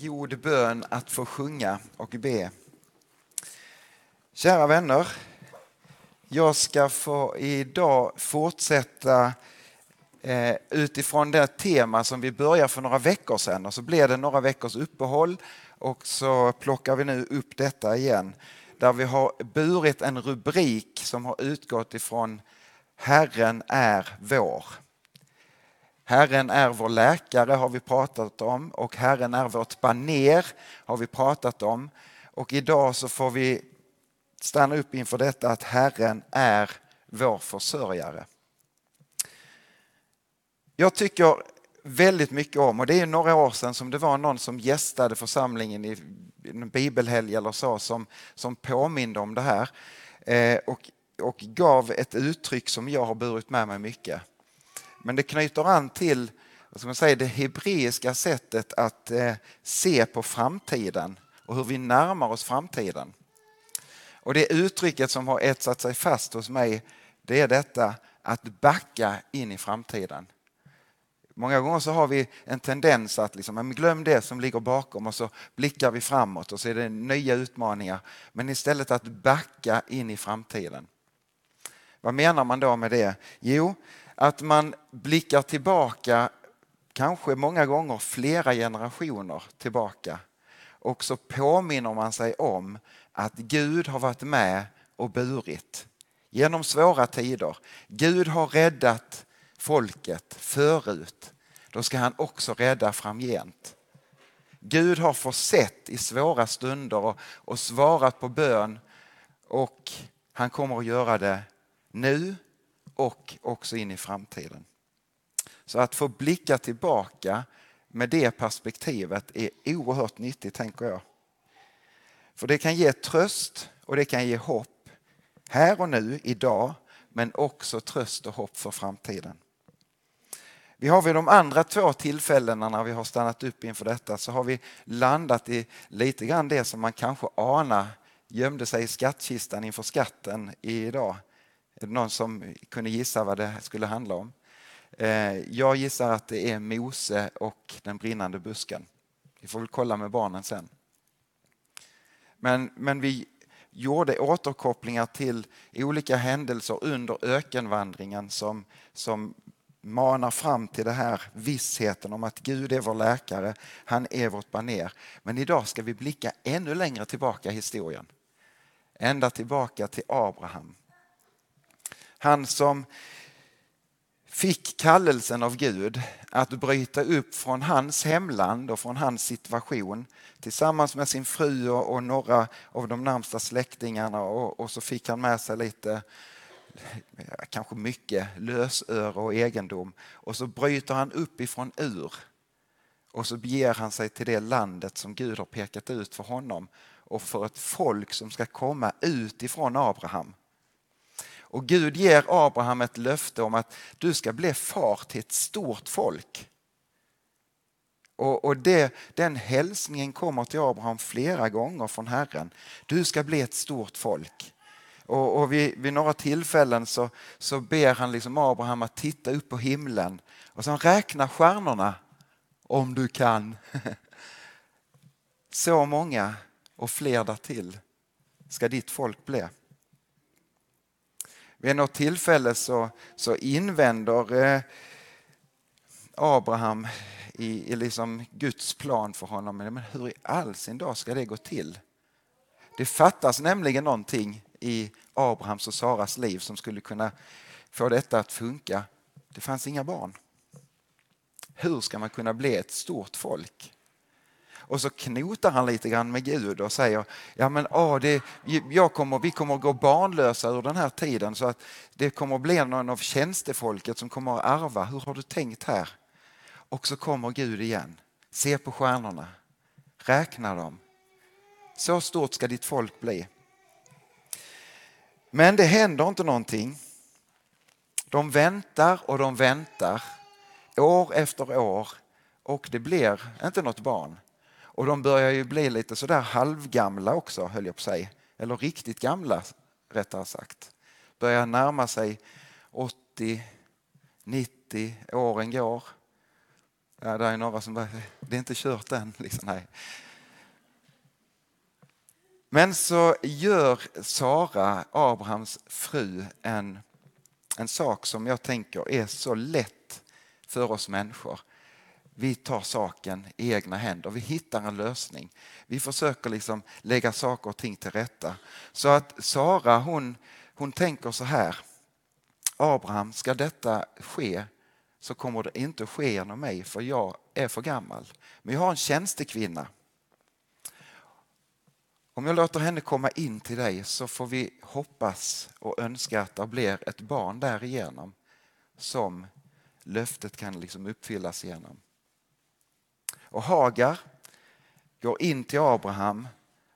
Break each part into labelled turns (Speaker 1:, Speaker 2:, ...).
Speaker 1: god bön att få sjunga och be. Kära vänner, jag ska få idag fortsätta eh, utifrån det tema som vi började för några veckor sedan och så blev det några veckors uppehåll och så plockar vi nu upp detta igen där vi har burit en rubrik som har utgått ifrån Herren är vår. Herren är vår läkare har vi pratat om och Herren är vårt baner har vi pratat om. Och idag så får vi stanna upp inför detta att Herren är vår försörjare. Jag tycker väldigt mycket om, och det är några år sedan som det var någon som gästade församlingen i en bibelhelg eller så som, som påminde om det här eh, och, och gav ett uttryck som jag har burit med mig mycket. Men det knyter an till vad ska man säga, det hebreiska sättet att eh, se på framtiden och hur vi närmar oss framtiden. Och det uttrycket som har etsat sig fast hos mig det är detta att backa in i framtiden. Många gånger så har vi en tendens att liksom, glöm det som ligger bakom och så blickar vi framåt och så är det nya utmaningar. Men istället att backa in i framtiden. Vad menar man då med det? Jo, att man blickar tillbaka, kanske många gånger flera generationer tillbaka. Och så påminner man sig om att Gud har varit med och burit genom svåra tider. Gud har räddat folket förut. Då ska han också rädda framgent. Gud har försett i svåra stunder och, och svarat på bön och han kommer att göra det nu och också in i framtiden. Så att få blicka tillbaka med det perspektivet är oerhört nyttigt tänker jag. För det kan ge tröst och det kan ge hopp här och nu, idag, men också tröst och hopp för framtiden. Vi har vid de andra två tillfällena när vi har stannat upp inför detta så har vi landat i lite grann det som man kanske anar gömde sig i skattkistan inför skatten idag. Är det någon som kunde gissa vad det skulle handla om? Eh, jag gissar att det är Mose och den brinnande busken. Vi får väl kolla med barnen sen. Men, men vi gjorde återkopplingar till olika händelser under ökenvandringen som, som manar fram till det här vissheten om att Gud är vår läkare, han är vårt baner. Men idag ska vi blicka ännu längre tillbaka i historien. Ända tillbaka till Abraham. Han som fick kallelsen av Gud att bryta upp från hans hemland och från hans situation tillsammans med sin fru och, några av de närmsta släktingarna och, och så fick han med sig lite kanske mycket lösöre och egendom och så bryter han upp ifrån Ur och så beger han sig till det landet som Gud har pekat ut för honom och för ett folk som ska komma utifrån Abraham. Och Gud ger Abraham ett löfte om att du ska bli far till ett stort folk. Och, och det, Den hälsningen kommer till Abraham flera gånger från Herren. Du ska bli ett stort folk. Och, och vid, vid, några tillfällen så, så ber han liksom Abraham att titta upp på himlen och så räkna stjärnorna om du kan. Så många och fler därtill ska ditt folk bli. Vid något tillfälle så, så invänder eh, Abraham i, i liksom Guds plan för honom. Men hur i all sin dag ska det gå till? Det fattas nämligen någonting i Abrahams och Saras liv som skulle kunna få detta att funka. Det fanns inga barn. Hur ska man kunna bli ett stort folk? Och så knotar han lite grann med Gud och säger ja men ah, det, jag kommer, vi kommer att gå barnlösa ur den här tiden så att det kommer att bli någon av tjänstefolket som kommer att ärva. Hur har du tänkt här? Och så kommer Gud igen. Se på stjärnorna, räkna dem. Så stort ska ditt folk bli. Men det händer inte någonting. De väntar och de väntar år efter år och det blir inte något barn. Och de börjar ju bli lite sådär halvgamla också höll jag på att säga. Eller riktigt gamla rättare sagt. Börjar närma sig 80, 90, åren går. Ja, det är några som bara, det är inte kört än. Liksom, nej. Men så gör Sara, Abrahams fru, en, en sak som jag tänker är så lätt för oss människor. Vi tar saken i egna händer, vi hittar en lösning. Vi försöker liksom lägga saker och ting till rätta. Så att Sara hon, hon tänker så här. Abraham, ska detta ske så kommer det inte ske genom mig för jag är för gammal. Men jag har en tjänstekvinna om jag låter henne komma in till dig så får vi hoppas och önska att det blir ett barn därigenom som löftet kan liksom uppfyllas genom. Och Hagar går in till Abraham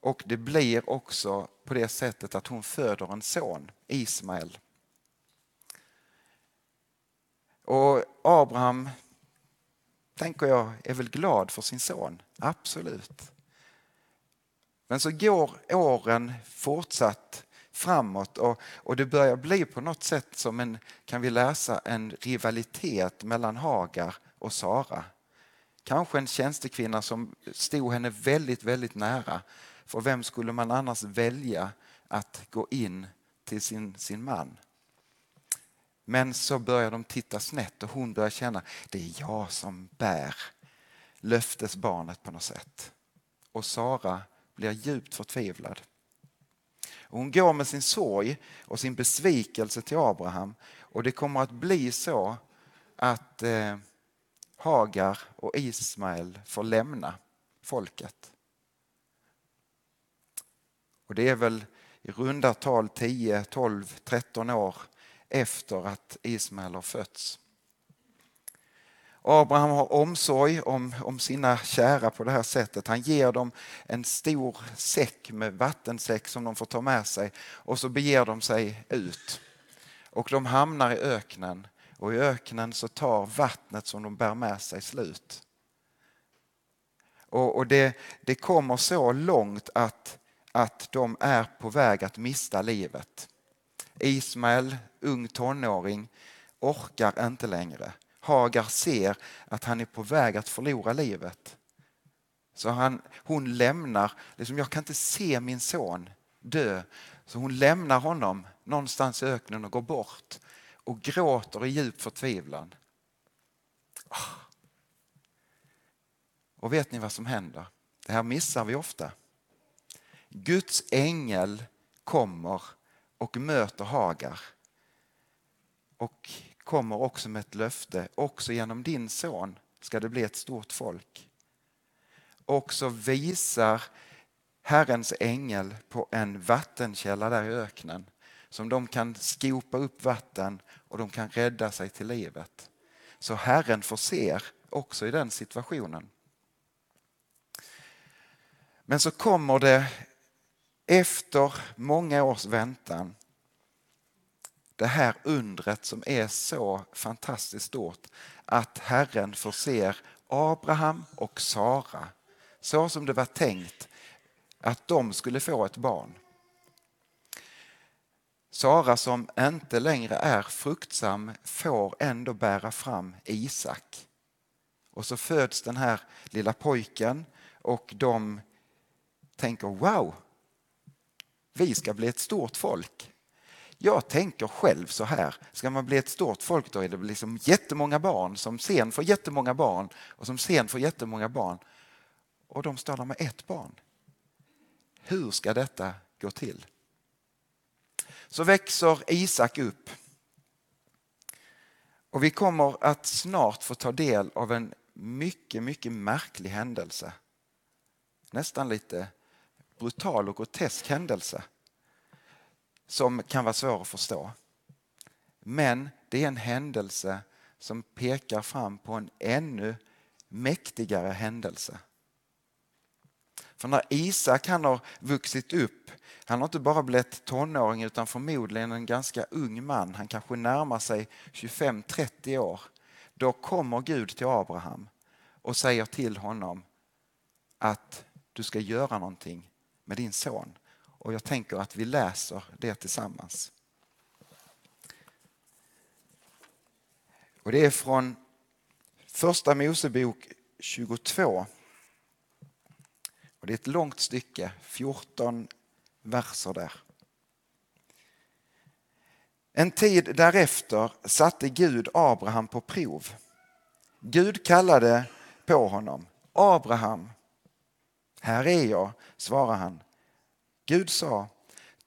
Speaker 1: och det blir också på det sättet att hon föder en son, Ismael. Och Abraham, tänker jag, är väl glad för sin son, absolut. Men så går åren fortsatt framåt och, och det börjar bli på något sätt som en, kan vi läsa, en rivalitet mellan Hagar och Sara. Kanske en tjänstekvinna som stod henne väldigt, väldigt nära. För vem skulle man annars välja att gå in till sin, sin man? Men så börjar de titta snett och hon börjar känna det är jag som bär löftesbarnet på något sätt. Och Sara blir djupt förtvivlad. hon går med sin sorg och sin besvikelse till Abraham och det kommer att bli så att eh, Hagar och Ismael får lämna folket. Och det är väl i runda tal 10, 12, 13 år efter att Ismael har fötts. Abraham har omsorg om, om sina kära på det här sättet. Han ger dem en stor säck med vattensäck som de får ta med sig och så beger de sig ut. Och de hamnar i öknen och i öknen så tar vattnet som de bär med sig slut. Och, och det, det kommer så långt att, att de är på väg att mista livet. Ismael, ung tonåring, orkar inte längre. Hagar ser att han är på väg att förlora livet. Så han, hon lämnar, liksom, jag kan inte se min son dö. Så hon lämnar honom någonstans i öknen och går bort och gråter i djup förtvivlan. Ah. Och vet ni vad som händer? Det här missar vi ofta. Guds ängel kommer och möter Hagar. Och kommer också med ett löfte. Också genom din son ska det bli ett stort folk. Och så visar Herrens ängel på en vattenkälla där i öknen som de kan skopa upp vatten och de kan rädda sig till livet. Så Herren förser också i den situationen. Men så kommer det efter många års väntan det här undret som är så fantastiskt stort att Herren förser Abraham och Sara så som det var tänkt att de skulle få ett barn. Sara som inte längre är fruktsam får ändå bära fram Isak. Och så föds den här lilla pojken och de tänker wow, vi ska bli ett stort folk. Jag tänker själv så här, ska man bli ett stort folk då är det liksom jättemånga barn som sen får jättemånga barn och som sen får jättemånga barn. Och de stannar med ett barn. Hur ska detta gå till? Så växer Isak upp. Och vi kommer att snart få ta del av en mycket, mycket märklig händelse. Nästan lite brutal och grotesk händelse som kan vara svår att förstå. Men det är en händelse som pekar fram på en ännu mäktigare händelse. För när Isak han har vuxit upp, han har inte bara blivit tonåring utan förmodligen en ganska ung man, han kanske närmar sig 25-30 år. Då kommer Gud till Abraham och säger till honom att du ska göra någonting med din son. Och jag tänker att vi läser det tillsammans. Och det är från första Mosebok 22. Och det är ett långt stycke, 14 verser där. En tid därefter satte Gud Abraham på prov. Gud kallade på honom. Abraham. Här är jag, svarade han. Gud sa,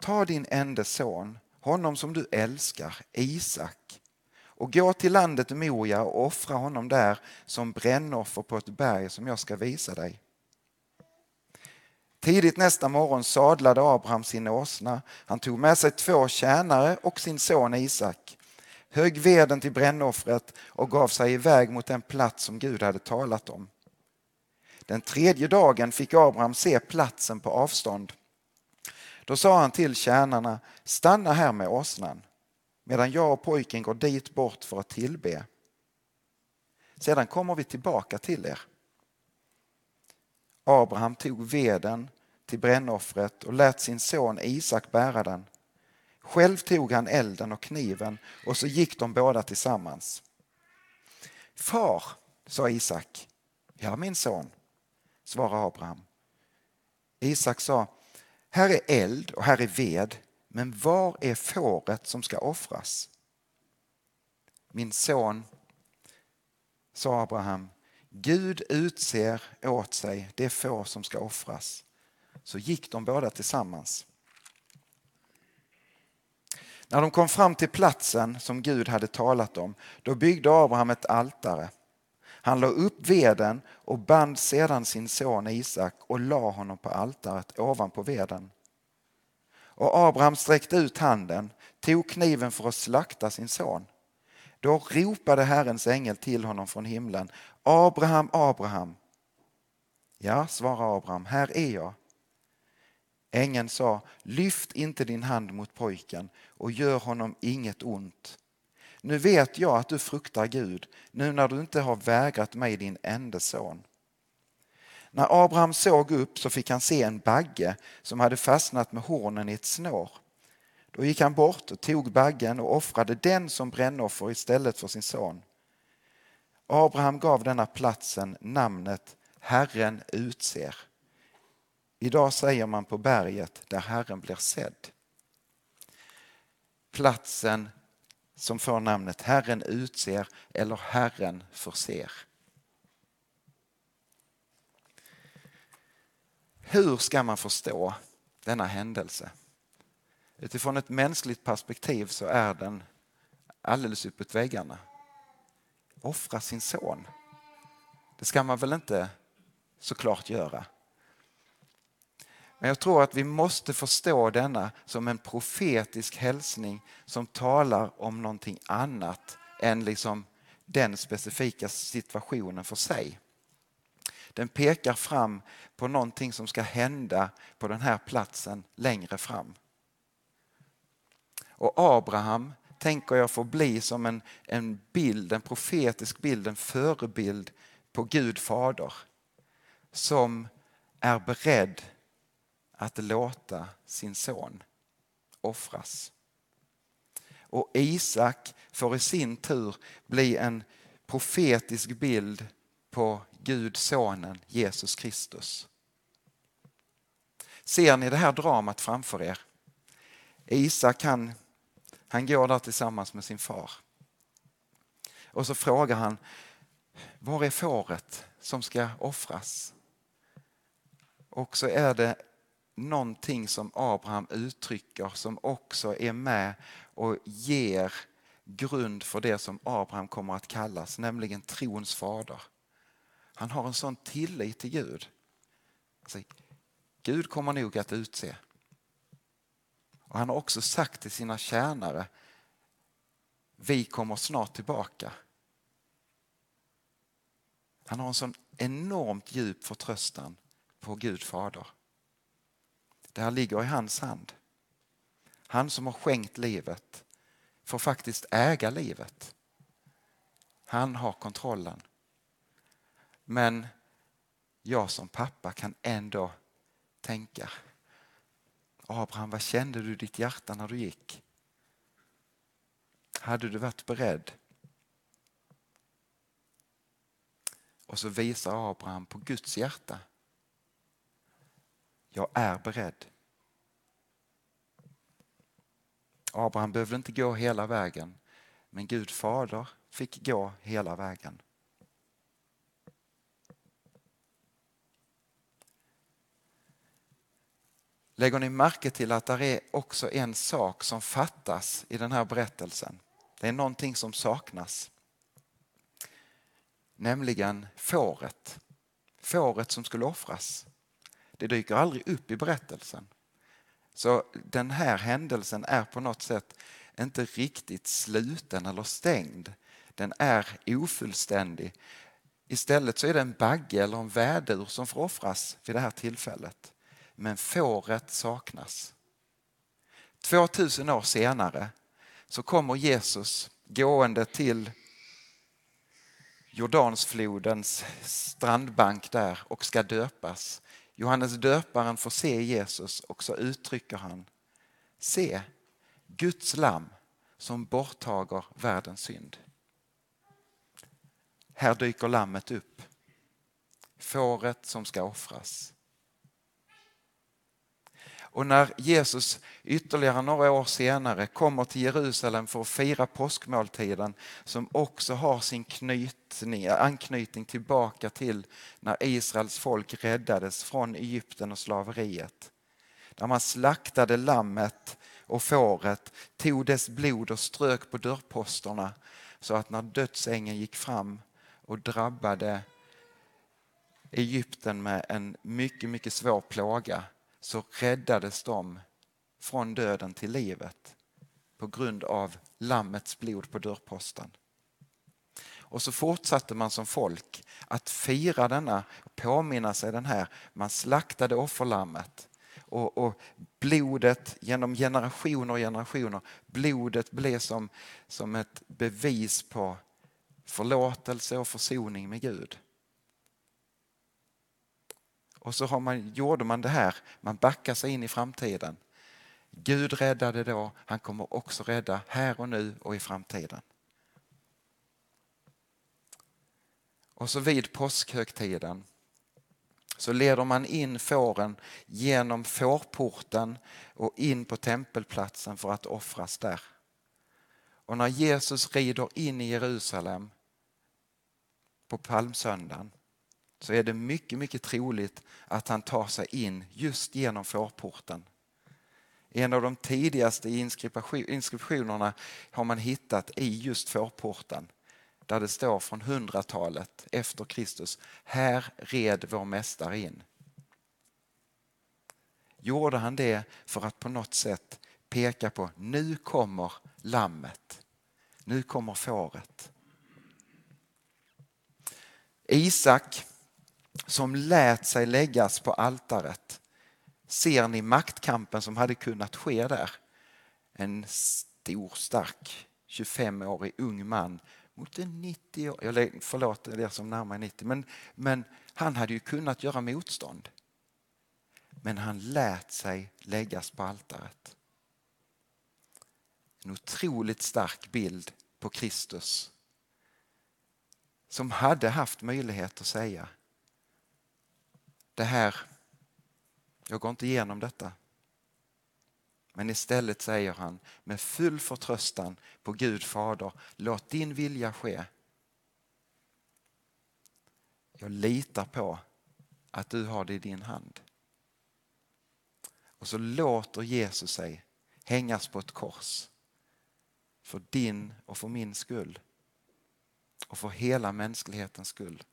Speaker 1: ta din enda son, honom som du älskar, Isak, och gå till landet Moja och offra honom där som brännoffer på ett berg som jag ska visa dig. Tidigt nästa morgon sadlade Abraham sin åsna. Han tog med sig två tjänare och sin son Isak, högg veden till brännoffret och gav sig iväg mot den plats som Gud hade talat om. Den tredje dagen fick Abraham se platsen på avstånd. Då sa han till tjänarna, stanna här med åsnan medan jag och pojken går dit bort för att tillbe. Sedan kommer vi tillbaka till er. Abraham tog veden till brännoffret och lät sin son Isak bära den. Själv tog han elden och kniven och så gick de båda tillsammans. Far, sa Isak. Ja, min son, svarade Abraham. Isak sa, här är eld och här är ved, men var är fåret som ska offras? Min son, sa Abraham, Gud utser åt sig det få som ska offras. Så gick de båda tillsammans. När de kom fram till platsen som Gud hade talat om, då byggde Abraham ett altare. Han la upp veden och band sedan sin son Isak och la honom på altaret ovanpå veden. Och Abraham sträckte ut handen, tog kniven för att slakta sin son. Då ropade Herrens ängel till honom från himlen. Abraham, Abraham. Ja, svarade Abraham, här är jag. Ängeln sa, lyft inte din hand mot pojken och gör honom inget ont. Nu vet jag att du fruktar Gud, nu när du inte har vägrat mig din enda son. När Abraham såg upp så fick han se en bagge som hade fastnat med hornen i ett snår. Då gick han bort och tog baggen och offrade den som brännoffer istället för sin son. Abraham gav denna platsen namnet Herren utser. Idag säger man på berget där Herren blir sedd. Platsen som får namnet Herren utser eller Herren förser. Hur ska man förstå denna händelse? Utifrån ett mänskligt perspektiv så är den alldeles uppåt väggarna. Offra sin son. Det ska man väl inte såklart göra. Men jag tror att vi måste förstå denna som en profetisk hälsning som talar om någonting annat än liksom den specifika situationen för sig. Den pekar fram på någonting som ska hända på den här platsen längre fram. Och Abraham tänker jag får bli som en, en bild, en profetisk bild, en förebild på Gud fader som är beredd att låta sin son offras. Och Isak får i sin tur bli en profetisk bild på Gud sonen Jesus Kristus. Ser ni det här dramat framför er? Isak han, han går där tillsammans med sin far. Och så frågar han, var är fåret som ska offras? Och så är det någonting som Abraham uttrycker som också är med och ger grund för det som Abraham kommer att kallas, nämligen trons fader. Han har en sån tillit till Gud. Alltså, Gud kommer nog att utse. Och han har också sagt till sina tjänare, vi kommer snart tillbaka. Han har en sån enormt djup förtröstan på Gud fader. Det här ligger i hans hand. Han som har skänkt livet får faktiskt äga livet. Han har kontrollen. Men jag som pappa kan ändå tänka Abraham, vad kände du i ditt hjärta när du gick? Hade du varit beredd? Och så visar Abraham på Guds hjärta. Jag är beredd. Abraham behövde inte gå hela vägen, men Gud fader fick gå hela vägen. Lägger ni märke till att det är också en sak som fattas i den här berättelsen? Det är någonting som saknas. Nämligen fåret. Fåret som skulle offras. Det dyker aldrig upp i berättelsen. Så den här händelsen är på något sätt inte riktigt sluten eller stängd. Den är ofullständig. Istället så är det en bagge eller en vädur som får offras vid det här tillfället. Men fåret saknas. 2000 år senare så kommer Jesus gående till Jordansflodens strandbank där och ska döpas. Johannes döparen får se Jesus och så uttrycker han Se, Guds lamm som borttager världens synd. Här dyker lammet upp. Fåret som ska offras. Och när Jesus ytterligare några år senare kommer till Jerusalem för att fira påskmåltiden som också har sin knytning, anknytning tillbaka till när Israels folk räddades från Egypten och slaveriet. Där man slaktade lammet och fåret, tog dess blod och strök på dörrposterna så att när dödsängeln gick fram och drabbade Egypten med en mycket, mycket svår plåga så räddades de från döden till livet på grund av lammets blod på dörrposten. Och så fortsatte man som folk att fira denna, påminna sig den här. Man slaktade offerlammet och, och blodet genom generationer och generationer, blodet blev som, som ett bevis på förlåtelse och försoning med Gud. Och så har man, gjorde man det här, man backar sig in i framtiden. Gud räddade då, han kommer också rädda här och nu och i framtiden. Och så vid påskhögtiden så leder man in fåren genom fårporten och in på tempelplatsen för att offras där. Och när Jesus rider in i Jerusalem på palmsöndagen så är det mycket, mycket troligt att han tar sig in just genom fårporten. En av de tidigaste inskriptionerna har man hittat i just fårporten där det står från hundratalet efter Kristus. Här red vår mästare in. Gjorde han det för att på något sätt peka på nu kommer lammet. Nu kommer fåret. Isak som lät sig läggas på altaret. Ser ni maktkampen som hade kunnat ske där? En stor, stark 25-årig ung man mot en 90 år, förlåt er som närmar 90, men, men han hade ju kunnat göra motstånd. Men han lät sig läggas på altaret. En otroligt stark bild på Kristus som hade haft möjlighet att säga det här, jag går inte igenom detta. Men istället säger han med full förtröstan på Gud Fader, låt din vilja ske. Jag litar på att du har det i din hand. Och så låter Jesus sig hängas på ett kors för din och för min skull och för hela mänsklighetens skull.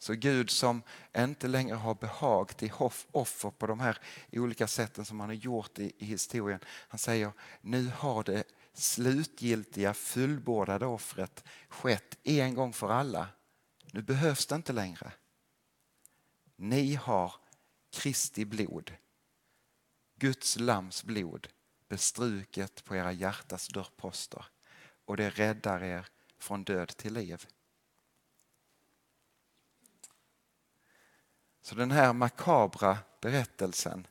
Speaker 1: Så Gud som inte längre har behag till offer på de här olika sätten som han har gjort i, i historien. Han säger, nu har det slutgiltiga fullbordade offret skett en gång för alla Nu behövs det inte längre. Ni har Kristi blod, Guds lams blod bestruket på era hjärtas dörrposter och det räddar er från död till liv. Så den här makabra berättelsen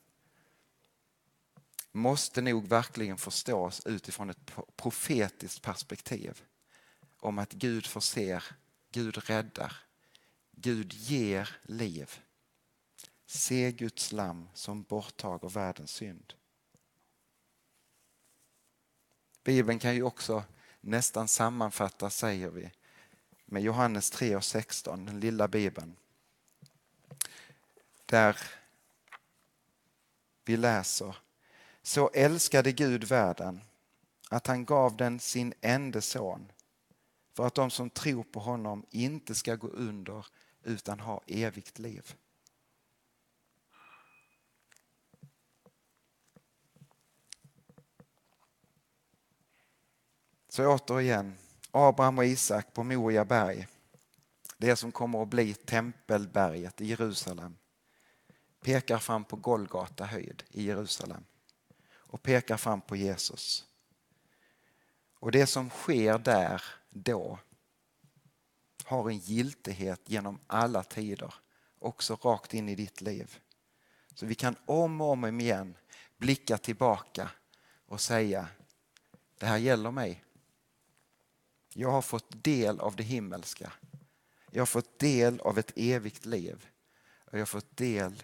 Speaker 1: måste nog verkligen förstås utifrån ett profetiskt perspektiv om att Gud förser, Gud räddar, Gud ger liv. Se Guds lam som borttager världens synd. Bibeln kan ju också nästan sammanfattas, säger vi, med Johannes 3 och 16, den lilla bibeln. Där vi läser Så älskade Gud världen att han gav den sin enda son för att de som tror på honom inte ska gå under utan ha evigt liv. Så återigen, Abraham och Isak på Moria berg. Det som kommer att bli tempelberget i Jerusalem pekar fram på Golgata höjd i Jerusalem och pekar fram på Jesus. Och det som sker där då har en giltighet genom alla tider, också rakt in i ditt liv. Så vi kan om och om igen blicka tillbaka och säga, det här gäller mig. Jag har fått del av det himmelska. Jag har fått del av ett evigt liv. Och jag har fått del